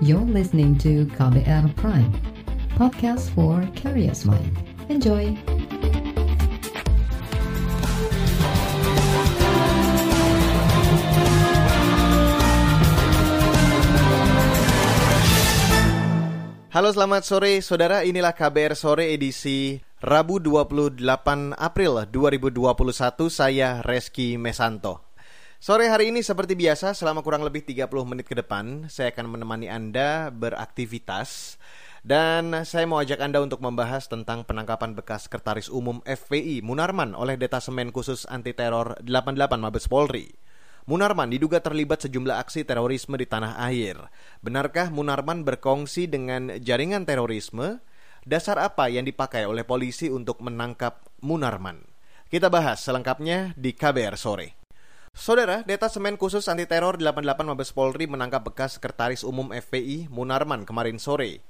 You're listening to KBR Prime, podcast for curious mind. Enjoy! Halo selamat sore saudara, inilah KBR sore edisi Rabu 28 April 2021, saya Reski Mesanto. Sore hari ini seperti biasa, selama kurang lebih 30 menit ke depan, saya akan menemani Anda beraktivitas. Dan saya mau ajak Anda untuk membahas tentang penangkapan bekas Sekretaris Umum FPI Munarman oleh Detasemen Khusus Anti Teror 88 Mabes Polri. Munarman diduga terlibat sejumlah aksi terorisme di tanah air. Benarkah Munarman berkongsi dengan jaringan terorisme? Dasar apa yang dipakai oleh polisi untuk menangkap Munarman? Kita bahas selengkapnya di KBR sore. Saudara, Detasemen Khusus Anti Teror 88 Mabes Polri menangkap bekas Sekretaris Umum FPI Munarman kemarin sore.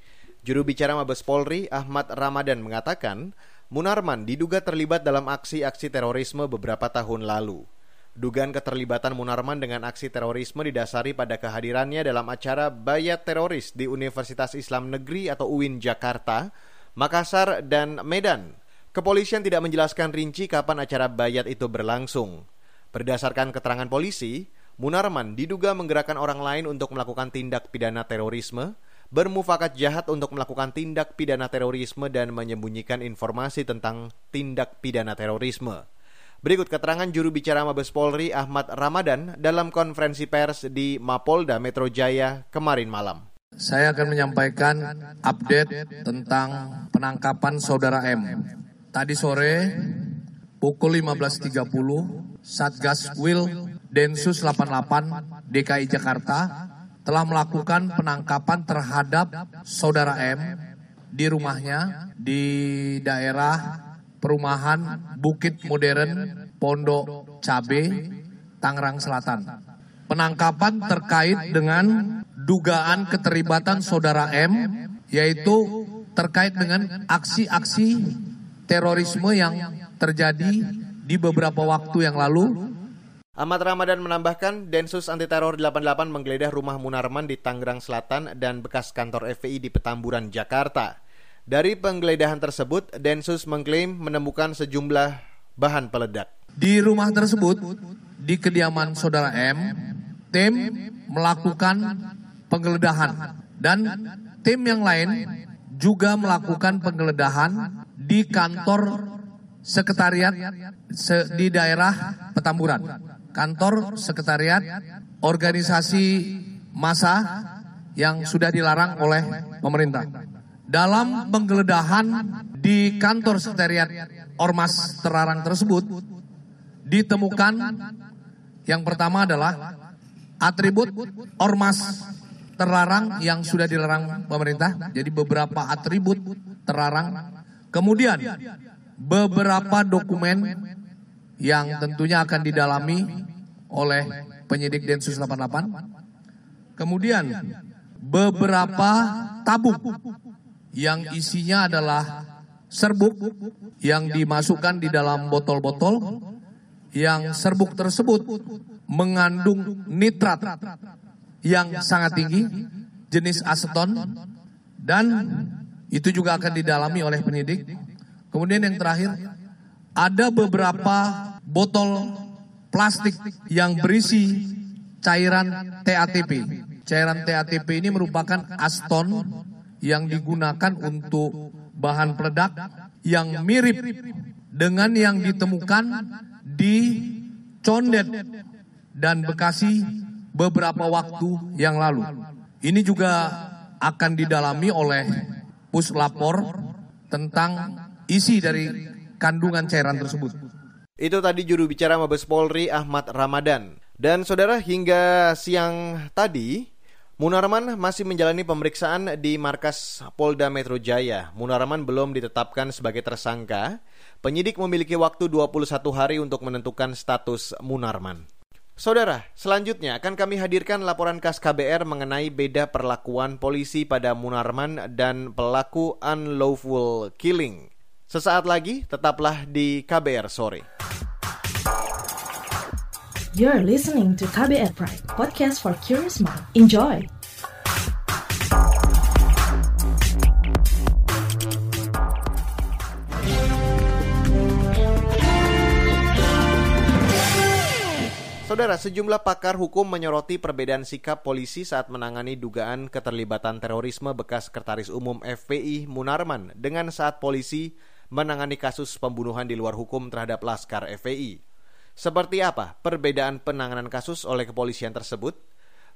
Juru bicara Mabes Polri Ahmad Ramadan mengatakan, Munarman diduga terlibat dalam aksi-aksi terorisme beberapa tahun lalu. Dugaan keterlibatan Munarman dengan aksi terorisme didasari pada kehadirannya dalam acara Bayat Teroris di Universitas Islam Negeri atau UIN Jakarta, Makassar, dan Medan. Kepolisian tidak menjelaskan rinci kapan acara bayat itu berlangsung. Berdasarkan keterangan polisi, Munarman diduga menggerakkan orang lain untuk melakukan tindak pidana terorisme, bermufakat jahat untuk melakukan tindak pidana terorisme dan menyembunyikan informasi tentang tindak pidana terorisme. Berikut keterangan juru bicara Mabes Polri Ahmad Ramadan dalam konferensi pers di Mapolda Metro Jaya kemarin malam. Saya akan menyampaikan update tentang penangkapan saudara M. Tadi sore pukul 15.30 Satgas Wil Densus 88 DKI Jakarta telah melakukan penangkapan terhadap saudara M di rumahnya di daerah perumahan Bukit Modern Pondok Cabe Tangerang Selatan. Penangkapan terkait dengan dugaan keterlibatan saudara M yaitu terkait dengan aksi-aksi terorisme yang terjadi di beberapa waktu yang lalu Ahmad Ramadan menambahkan, Densus Anti Teror 88 menggeledah rumah Munarman di Tangerang Selatan dan bekas kantor FPI di Petamburan, Jakarta. Dari penggeledahan tersebut, Densus mengklaim menemukan sejumlah bahan peledak. Di rumah tersebut, di kediaman saudara M, tim melakukan penggeledahan dan tim yang lain juga melakukan penggeledahan di kantor sekretariat di daerah Petamburan. Kantor sekretariat organisasi massa yang sudah dilarang oleh pemerintah dalam penggeledahan di kantor sekretariat Ormas terlarang tersebut ditemukan yang pertama adalah atribut Ormas terlarang yang sudah dilarang pemerintah. Jadi beberapa atribut terlarang. Kemudian beberapa dokumen yang tentunya akan didalami oleh penyidik Densus 88. Kemudian beberapa tabung yang isinya adalah serbuk yang dimasukkan di dalam botol-botol yang serbuk tersebut mengandung nitrat yang sangat tinggi jenis aseton dan itu juga akan didalami oleh penyidik. Kemudian yang terakhir ada beberapa botol plastik yang berisi cairan TATP. Cairan TATP ini merupakan aston yang digunakan untuk bahan peledak yang mirip dengan yang ditemukan di Condet dan Bekasi beberapa waktu yang lalu. Ini juga akan didalami oleh puslapor tentang isi dari kandungan cairan tersebut. Itu tadi juru bicara Mabes Polri Ahmad Ramadan. Dan saudara hingga siang tadi Munarman masih menjalani pemeriksaan di markas Polda Metro Jaya. Munarman belum ditetapkan sebagai tersangka. Penyidik memiliki waktu 21 hari untuk menentukan status Munarman. Saudara, selanjutnya akan kami hadirkan laporan khas KBR mengenai beda perlakuan polisi pada Munarman dan pelaku unlawful killing. Sesaat lagi tetaplah di KBR sore. You're listening to KBR Pride, podcast for curious mind. Enjoy. Saudara, sejumlah pakar hukum menyoroti perbedaan sikap polisi saat menangani dugaan keterlibatan terorisme bekas Sekretaris Umum FPI Munarman dengan saat polisi menangani kasus pembunuhan di luar hukum terhadap Laskar FPI. Seperti apa perbedaan penanganan kasus oleh kepolisian tersebut?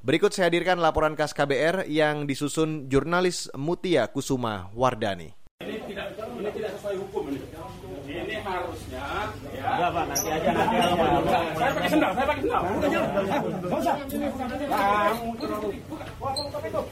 Berikut saya hadirkan laporan KAS KBR yang disusun jurnalis Mutia Kusuma Wardani. Ini tidak ini tidak sesuai hukum ini. Ini harusnya ya. Enggak, Pak, nanti aja nanti aja. Saya pakai sendal, saya pakai sendal. Udah jalan. Enggak usah. Kamu itu buka. Wah, buka itu.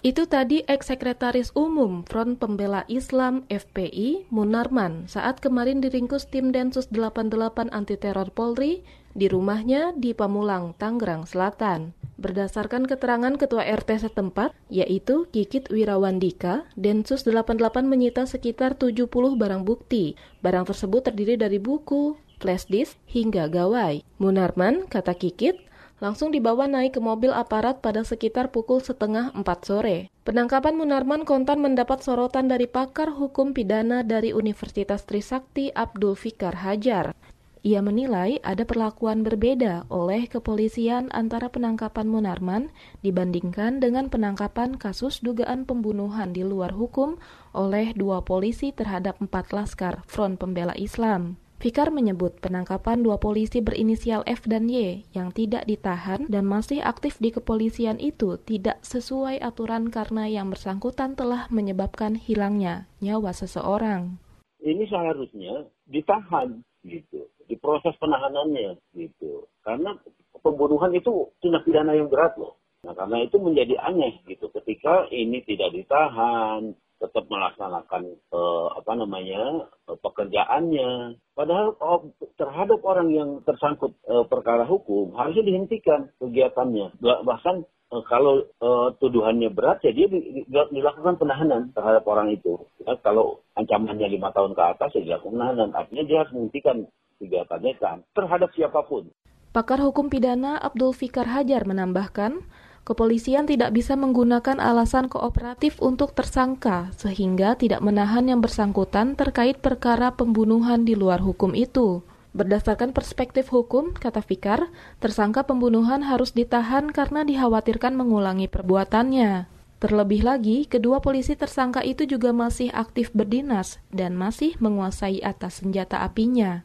Itu tadi ex-sekretaris umum Front Pembela Islam FPI Munarman saat kemarin diringkus tim Densus 88 Anti Teror Polri di rumahnya di Pamulang, Tangerang Selatan. Berdasarkan keterangan Ketua RT setempat, yaitu Kikit Wirawandika, Densus 88 menyita sekitar 70 barang bukti. Barang tersebut terdiri dari buku, flash disk, hingga gawai. Munarman, kata Kikit, langsung dibawa naik ke mobil aparat pada sekitar pukul setengah empat sore. Penangkapan Munarman kontan mendapat sorotan dari pakar hukum pidana dari Universitas Trisakti Abdul Fikar Hajar. Ia menilai ada perlakuan berbeda oleh kepolisian antara penangkapan Munarman dibandingkan dengan penangkapan kasus dugaan pembunuhan di luar hukum oleh dua polisi terhadap empat laskar Front Pembela Islam. Fikar menyebut penangkapan dua polisi berinisial F dan Y yang tidak ditahan dan masih aktif di kepolisian itu tidak sesuai aturan karena yang bersangkutan telah menyebabkan hilangnya nyawa seseorang. Ini seharusnya ditahan gitu, diproses penahanannya gitu. Karena pembunuhan itu tindak pidana yang berat loh. Nah, karena itu menjadi aneh gitu ketika ini tidak ditahan, tetap melaksanakan uh, apa namanya uh, pekerjaannya. Padahal oh, terhadap orang yang tersangkut uh, perkara hukum harusnya dihentikan kegiatannya. Bahkan uh, kalau uh, tuduhannya berat, ya dia di, di, dilakukan penahanan terhadap orang itu. Ya, kalau ancamannya lima tahun ke atas, ya dilakukan penahanan. Artinya dia harus menghentikan kegiatannya kan terhadap siapa pun. Pakar hukum pidana Abdul Fikar Hajar menambahkan, kepolisian tidak bisa menggunakan alasan kooperatif untuk tersangka sehingga tidak menahan yang bersangkutan terkait perkara pembunuhan di luar hukum itu. Berdasarkan perspektif hukum, kata Fikar, tersangka pembunuhan harus ditahan karena dikhawatirkan mengulangi perbuatannya. Terlebih lagi, kedua polisi tersangka itu juga masih aktif berdinas dan masih menguasai atas senjata apinya.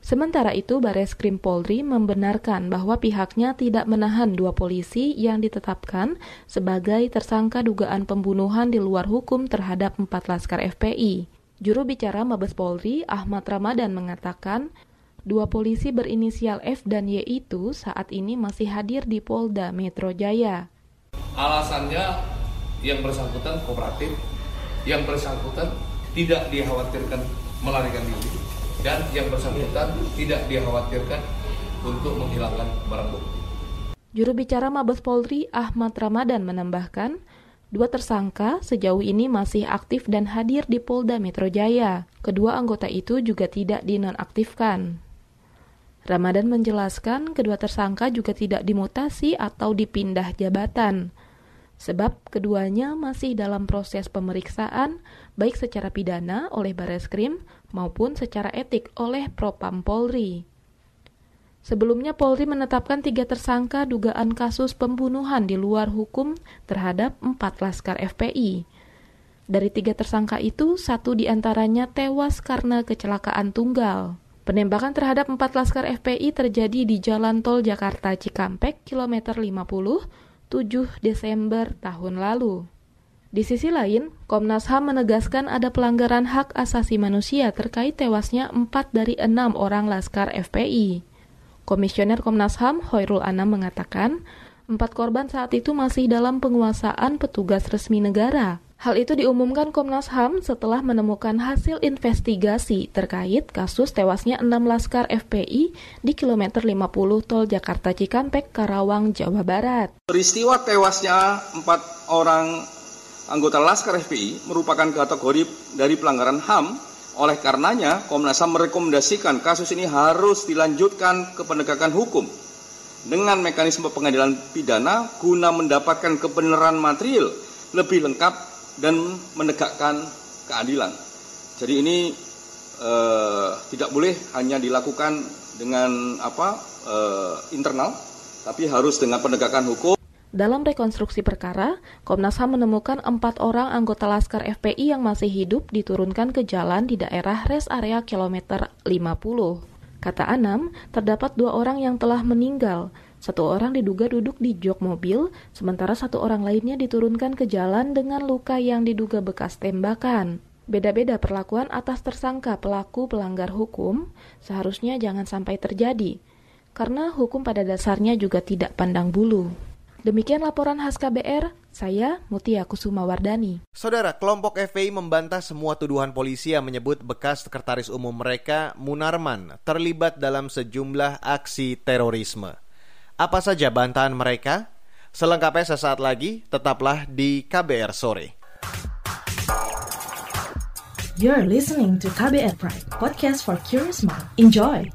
Sementara itu, Bares Krim Polri membenarkan bahwa pihaknya tidak menahan dua polisi yang ditetapkan sebagai tersangka dugaan pembunuhan di luar hukum terhadap empat laskar FPI. Juru bicara Mabes Polri, Ahmad Ramadan mengatakan, dua polisi berinisial F dan Y itu saat ini masih hadir di Polda Metro Jaya. Alasannya yang bersangkutan kooperatif, yang bersangkutan tidak dikhawatirkan melarikan diri, dan yang bersangkutan tidak dikhawatirkan untuk menghilangkan barang bukti. Juru bicara Mabes Polri Ahmad Ramadan menambahkan, dua tersangka sejauh ini masih aktif dan hadir di Polda Metro Jaya. Kedua anggota itu juga tidak dinonaktifkan. Ramadan menjelaskan kedua tersangka juga tidak dimutasi atau dipindah jabatan sebab keduanya masih dalam proses pemeriksaan baik secara pidana oleh Bareskrim maupun secara etik oleh Propam Polri. Sebelumnya Polri menetapkan tiga tersangka dugaan kasus pembunuhan di luar hukum terhadap empat laskar FPI. Dari tiga tersangka itu, satu di antaranya tewas karena kecelakaan tunggal. Penembakan terhadap empat laskar FPI terjadi di Jalan Tol Jakarta Cikampek, kilometer 50, 7 Desember tahun lalu. Di sisi lain, Komnas HAM menegaskan ada pelanggaran hak asasi manusia terkait tewasnya 4 dari 6 orang laskar FPI. Komisioner Komnas HAM Hoirul Anam mengatakan, empat korban saat itu masih dalam penguasaan petugas resmi negara. Hal itu diumumkan Komnas HAM setelah menemukan hasil investigasi terkait kasus tewasnya 6 laskar FPI di kilometer 50 tol Jakarta Cikampek, Karawang, Jawa Barat. Peristiwa tewasnya empat orang anggota laskar FPI merupakan kategori dari pelanggaran HAM. Oleh karenanya, Komnas HAM merekomendasikan kasus ini harus dilanjutkan ke penegakan hukum dengan mekanisme pengadilan pidana guna mendapatkan kebenaran material lebih lengkap dan menegakkan keadilan. Jadi ini eh, tidak boleh hanya dilakukan dengan apa eh, internal, tapi harus dengan penegakan hukum. Dalam rekonstruksi perkara, Komnas HAM menemukan empat orang anggota Laskar FPI yang masih hidup diturunkan ke jalan di daerah res area kilometer 50. Kata Anam, terdapat dua orang yang telah meninggal. Satu orang diduga duduk di jok mobil, sementara satu orang lainnya diturunkan ke jalan dengan luka yang diduga bekas tembakan. Beda-beda perlakuan atas tersangka pelaku pelanggar hukum seharusnya jangan sampai terjadi, karena hukum pada dasarnya juga tidak pandang bulu. Demikian laporan khas KBR, saya Mutia Kusuma Wardani. Saudara, kelompok FPI membantah semua tuduhan polisi yang menyebut bekas sekretaris umum mereka, Munarman, terlibat dalam sejumlah aksi terorisme. Apa saja bantahan mereka? Selengkapnya sesaat lagi, tetaplah di KBR Sore. You're listening to KBR Pride, podcast for curious mind. Enjoy!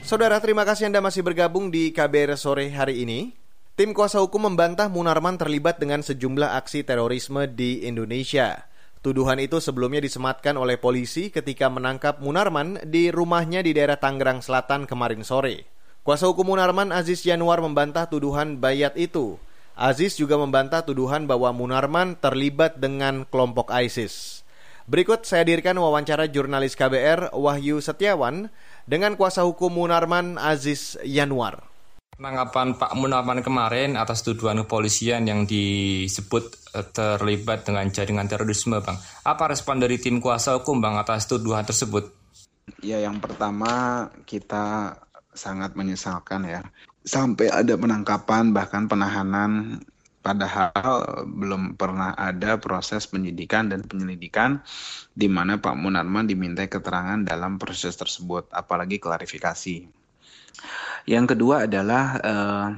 Saudara, terima kasih Anda masih bergabung di KBR sore hari ini. Tim kuasa hukum membantah Munarman terlibat dengan sejumlah aksi terorisme di Indonesia. Tuduhan itu sebelumnya disematkan oleh polisi ketika menangkap Munarman di rumahnya di daerah Tangerang Selatan kemarin sore. Kuasa hukum Munarman Aziz Januar membantah tuduhan bayat itu. Aziz juga membantah tuduhan bahwa Munarman terlibat dengan kelompok ISIS. Berikut saya hadirkan wawancara jurnalis KBR Wahyu Setiawan dengan kuasa hukum Munarman Aziz Yanuar. Penangkapan Pak Munarman kemarin atas tuduhan kepolisian yang disebut eh, terlibat dengan jaringan terorisme, Bang. Apa respon dari tim kuasa hukum, Bang, atas tuduhan tersebut? Ya, yang pertama kita sangat menyesalkan ya. Sampai ada penangkapan bahkan penahanan padahal belum pernah ada proses penyidikan dan penyelidikan di mana Pak Munarman dimintai keterangan dalam proses tersebut, apalagi klarifikasi. Yang kedua adalah uh,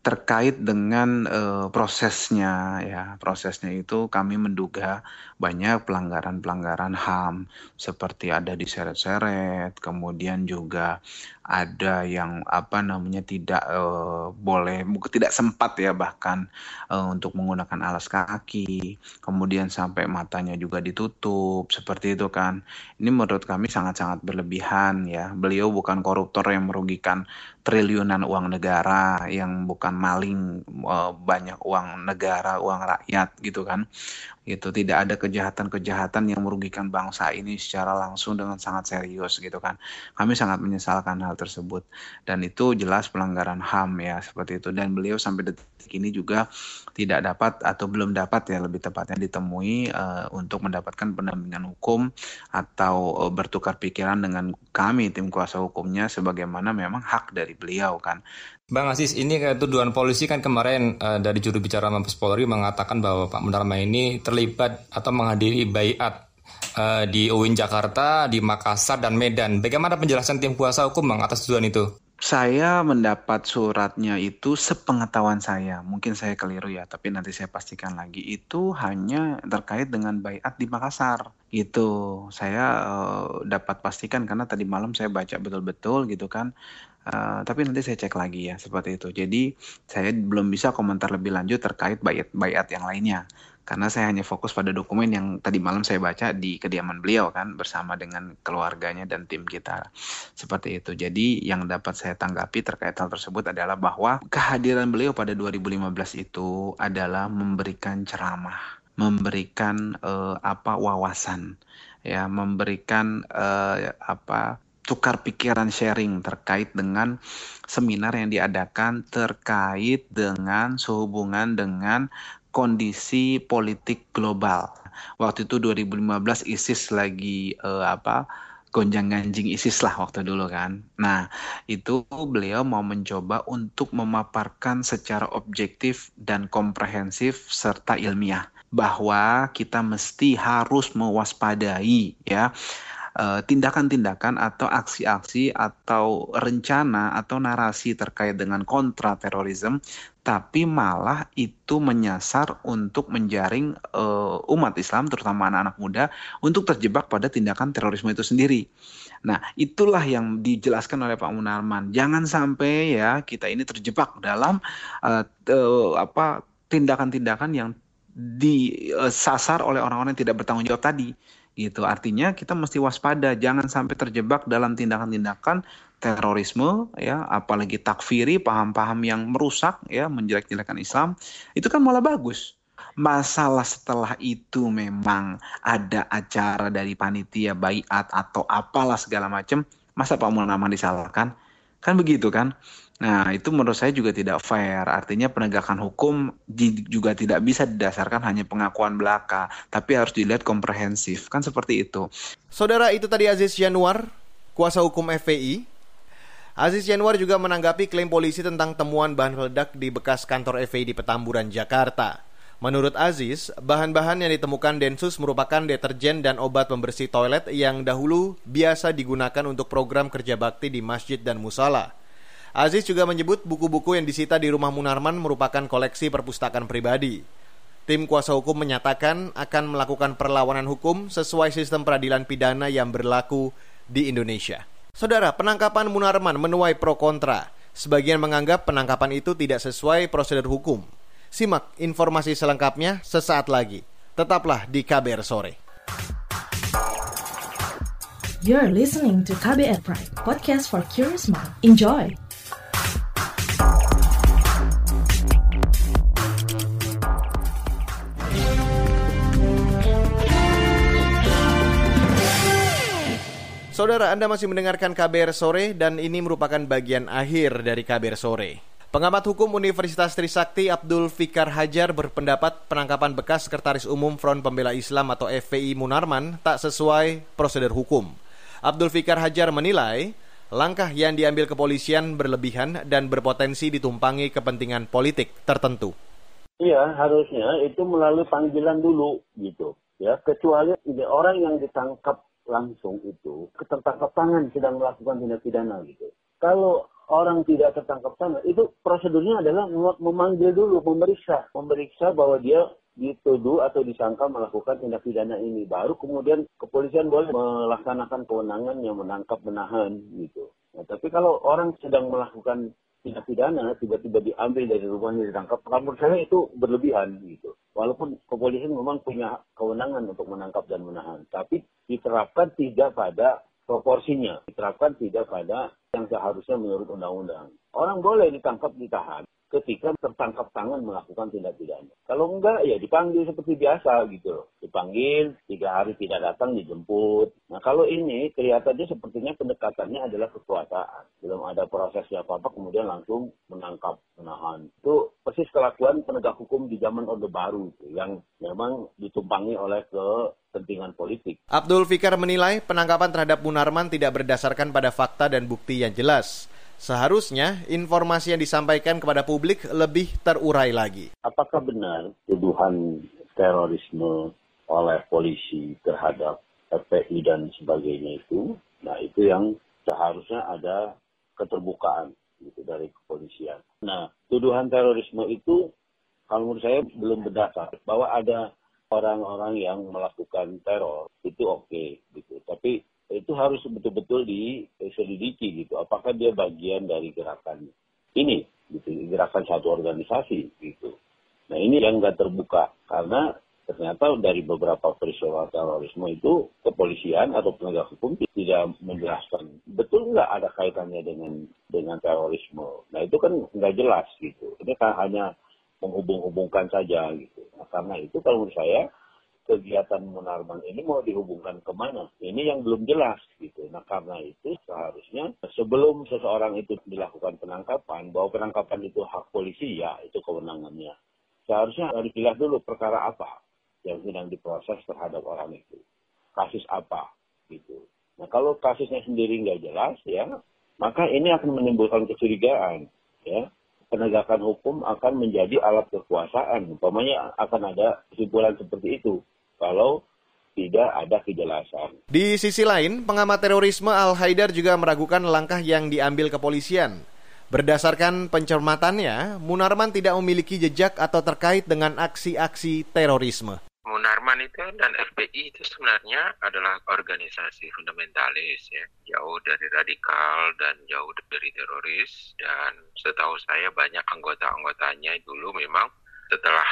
terkait dengan uh, prosesnya ya. Prosesnya itu kami menduga banyak pelanggaran-pelanggaran HAM seperti ada diseret-seret kemudian juga ada yang apa namanya tidak uh, boleh tidak sempat ya bahkan uh, untuk menggunakan alas kaki kemudian sampai matanya juga ditutup seperti itu kan. Ini menurut kami sangat-sangat berlebihan ya. Beliau bukan koruptor yang merugikan triliunan uang negara yang bukan maling uh, banyak uang negara uang rakyat gitu kan gitu. Tidak ada kejahatan-kejahatan yang merugikan bangsa ini secara langsung dengan sangat serius gitu kan. Kami sangat menyesalkan hal tersebut. Dan itu jelas pelanggaran HAM ya seperti itu. Dan beliau sampai detik ini juga tidak dapat atau belum dapat ya lebih tepatnya ditemui uh, untuk mendapatkan pendampingan hukum atau uh, bertukar pikiran dengan kami tim kuasa hukumnya sebagaimana memang hak dari beliau kan Bang Aziz, ini tuduhan polisi kan kemarin uh, dari juru bicara Mabes Polri mengatakan bahwa Pak Munarman ini terlibat atau menghadiri bayat uh, di UIN Jakarta, di Makassar dan Medan. Bagaimana penjelasan tim kuasa hukum Bang atas tuduhan itu? Saya mendapat suratnya itu sepengetahuan saya. Mungkin saya keliru ya, tapi nanti saya pastikan lagi. Itu hanya terkait dengan bayat di Makassar. Itu saya uh, dapat pastikan karena tadi malam saya baca betul-betul gitu kan Uh, tapi nanti saya cek lagi ya seperti itu. Jadi saya belum bisa komentar lebih lanjut terkait bayat-bayat yang lainnya karena saya hanya fokus pada dokumen yang tadi malam saya baca di kediaman beliau kan bersama dengan keluarganya dan tim kita seperti itu. Jadi yang dapat saya tanggapi terkait hal tersebut adalah bahwa kehadiran beliau pada 2015 itu adalah memberikan ceramah, memberikan uh, apa wawasan ya, memberikan uh, apa tukar pikiran sharing terkait dengan seminar yang diadakan terkait dengan sehubungan dengan kondisi politik global. Waktu itu 2015 ISIS lagi uh, apa gonjang-ganjing ISIS lah waktu dulu kan. Nah, itu beliau mau mencoba untuk memaparkan secara objektif dan komprehensif serta ilmiah bahwa kita mesti harus mewaspadai ya eh, tindakan-tindakan atau aksi-aksi atau rencana atau narasi terkait dengan kontra terorisme tapi malah itu menyasar untuk menjaring uh, umat Islam terutama anak-anak muda untuk terjebak pada tindakan terorisme itu sendiri. Nah, itulah yang dijelaskan oleh Pak Munarman. Jangan sampai ya kita ini terjebak dalam uh, uh, apa tindakan-tindakan yang disasar oleh orang-orang yang tidak bertanggung jawab tadi gitu. Artinya kita mesti waspada, jangan sampai terjebak dalam tindakan-tindakan terorisme ya. Apalagi takfiri paham-paham yang merusak ya menjelek-jelekan Islam. Itu kan malah bagus. Masalah setelah itu memang ada acara dari panitia bayat atau apalah segala macam masa Pak Munarman disalahkan? Kan begitu kan nah itu menurut saya juga tidak fair artinya penegakan hukum juga tidak bisa didasarkan hanya pengakuan belaka tapi harus dilihat komprehensif kan seperti itu saudara itu tadi Aziz Januar kuasa hukum FPI Aziz Januar juga menanggapi klaim polisi tentang temuan bahan peledak di bekas kantor FPI di Petamburan, Jakarta. Menurut Aziz, bahan-bahan yang ditemukan Densus merupakan deterjen dan obat pembersih toilet yang dahulu biasa digunakan untuk program kerja bakti di masjid dan musala. Aziz juga menyebut buku-buku yang disita di rumah Munarman merupakan koleksi perpustakaan pribadi. Tim kuasa hukum menyatakan akan melakukan perlawanan hukum sesuai sistem peradilan pidana yang berlaku di Indonesia. Saudara, penangkapan Munarman menuai pro kontra. Sebagian menganggap penangkapan itu tidak sesuai prosedur hukum. Simak informasi selengkapnya sesaat lagi. Tetaplah di KBR Sore. You're listening to KBR Pride, podcast for curious mind. Enjoy! Saudara, Anda masih mendengarkan KBR Sore dan ini merupakan bagian akhir dari KBR Sore. Pengamat hukum Universitas Trisakti Abdul Fikar Hajar berpendapat penangkapan bekas Sekretaris Umum Front Pembela Islam atau FPI Munarman tak sesuai prosedur hukum. Abdul Fikar Hajar menilai langkah yang diambil kepolisian berlebihan dan berpotensi ditumpangi kepentingan politik tertentu. Iya, harusnya itu melalui panggilan dulu gitu. Ya, kecuali orang yang ditangkap langsung itu tertangkap tangan sedang melakukan tindak pidana gitu. Kalau orang tidak tertangkap tangan itu prosedurnya adalah memanggil dulu, memeriksa, memeriksa bahwa dia dituduh atau disangka melakukan tindak pidana ini. Baru kemudian kepolisian boleh melaksanakan kewenangan yang menangkap, menahan gitu. Nah, tapi kalau orang sedang melakukan pidana tiba-tiba diambil dari rumahnya ditangkap, menurut saya itu berlebihan gitu. Walaupun kepolisian memang punya kewenangan untuk menangkap dan menahan, tapi diterapkan tidak pada proporsinya, diterapkan tidak pada yang seharusnya menurut undang-undang. Orang boleh ditangkap, ditahan, ketika tertangkap tangan melakukan tindak pidana. Kalau enggak, ya dipanggil seperti biasa gitu loh. Dipanggil, tiga hari tidak datang, dijemput. Nah kalau ini kelihatannya sepertinya pendekatannya adalah kekuasaan. Belum ada prosesnya apa-apa, kemudian langsung menangkap, menahan. Itu persis kelakuan penegak hukum di zaman Orde Baru, itu, yang memang ditumpangi oleh kepentingan politik. Abdul Fikar menilai penangkapan terhadap Munarman tidak berdasarkan pada fakta dan bukti yang jelas. Seharusnya informasi yang disampaikan kepada publik lebih terurai lagi. Apakah benar tuduhan terorisme oleh polisi terhadap FPI dan sebagainya itu? Nah, itu yang seharusnya ada keterbukaan gitu dari kepolisian. Nah, tuduhan terorisme itu kalau menurut saya belum berdasar bahwa ada orang-orang yang melakukan teror itu oke okay, gitu. Tapi itu harus betul-betul diselidiki gitu. Apakah dia bagian dari gerakan ini, gitu, gerakan satu organisasi gitu. Nah ini yang nggak terbuka karena ternyata dari beberapa peristiwa terorisme itu kepolisian atau penegak hukum tidak menjelaskan betul nggak ada kaitannya dengan dengan terorisme. Nah itu kan nggak jelas gitu. Ini kan hanya menghubung-hubungkan saja gitu. Nah, karena itu kalau menurut saya kegiatan Munarman ini mau dihubungkan ke mana? Ini yang belum jelas gitu. Nah karena itu seharusnya sebelum seseorang itu dilakukan penangkapan, bahwa penangkapan itu hak polisi ya itu kewenangannya. Seharusnya harus dilihat dulu perkara apa yang sedang diproses terhadap orang itu. Kasus apa gitu. Nah kalau kasusnya sendiri nggak jelas ya, maka ini akan menimbulkan kecurigaan ya penegakan hukum akan menjadi alat kekuasaan. Umpamanya akan ada kesimpulan seperti itu. Kalau tidak ada kejelasan. Di sisi lain, pengamat terorisme Al-Haidar juga meragukan langkah yang diambil kepolisian. Berdasarkan pencermatannya, Munarman tidak memiliki jejak atau terkait dengan aksi-aksi terorisme. Munarman itu dan FPI itu sebenarnya adalah organisasi fundamentalis ya, jauh dari radikal dan jauh dari teroris dan setahu saya banyak anggota-anggotanya dulu memang setelah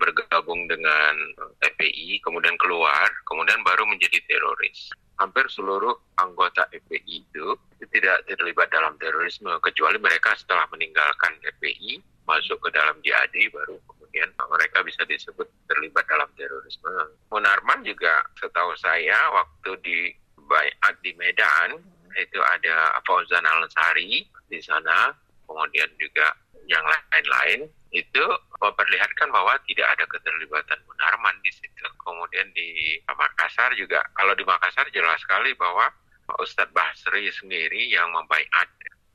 bergabung dengan FPI kemudian keluar kemudian baru menjadi teroris hampir seluruh anggota FPI itu tidak terlibat dalam terorisme kecuali mereka setelah meninggalkan FPI masuk ke dalam JAD baru kemudian mereka bisa disebut terlibat dalam terorisme. Munarman juga setahu saya waktu di Bayat di Medan itu ada Fauzan Al-Sari di sana kemudian juga yang lain-lain itu memperlihatkan bahwa tidak ada keterlibatan Munarman di situ. Kemudian di Makassar juga, kalau di Makassar jelas sekali bahwa Ustadz Basri sendiri yang membaiat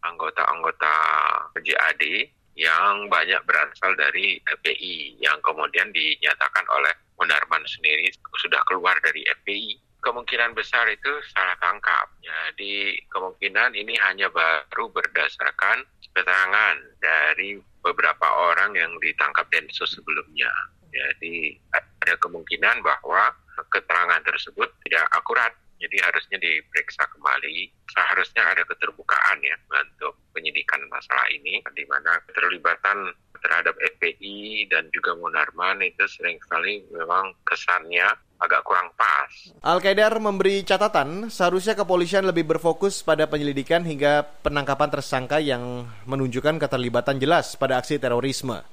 anggota-anggota JAD yang banyak berasal dari FPI yang kemudian dinyatakan oleh Munarman sendiri sudah keluar dari FPI. Kemungkinan besar itu salah tangkap. Jadi kemungkinan ini hanya baru berdasarkan keterangan dari beberapa orang yang ditangkap Densus sebelumnya. Jadi ada kemungkinan bahwa keterangan tersebut tidak akurat. Jadi harusnya diperiksa kembali. Seharusnya ada keterbukaan ya untuk penyidikan masalah ini, di mana keterlibatan terhadap FPI dan juga Munarman itu sering sekali memang kesannya agak kurang pas. Al-Qaedar memberi catatan seharusnya kepolisian lebih berfokus pada penyelidikan hingga penangkapan tersangka yang menunjukkan keterlibatan jelas pada aksi terorisme.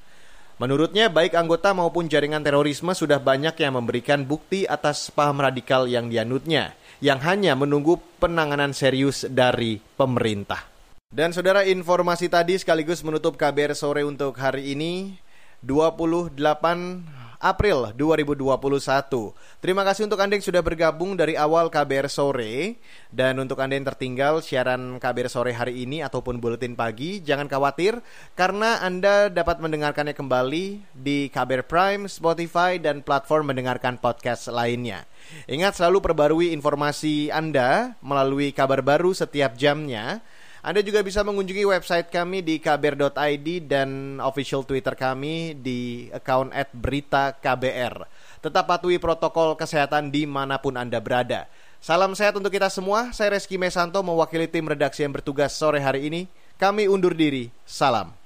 Menurutnya, baik anggota maupun jaringan terorisme sudah banyak yang memberikan bukti atas paham radikal yang dianutnya, yang hanya menunggu penanganan serius dari pemerintah. Dan saudara informasi tadi sekaligus menutup KBR sore untuk hari ini 28 April 2021. Terima kasih untuk Anda yang sudah bergabung dari awal KBR sore dan untuk Anda yang tertinggal siaran KBR sore hari ini ataupun buletin pagi, jangan khawatir karena Anda dapat mendengarkannya kembali di KBR Prime, Spotify dan platform mendengarkan podcast lainnya. Ingat selalu perbarui informasi Anda melalui kabar baru setiap jamnya anda juga bisa mengunjungi website kami di kbr.id dan official Twitter kami di account at berita KBR. Tetap patuhi protokol kesehatan di mana pun Anda berada. Salam sehat untuk kita semua. Saya Reski Mesanto mewakili tim redaksi yang bertugas sore hari ini. Kami undur diri. Salam.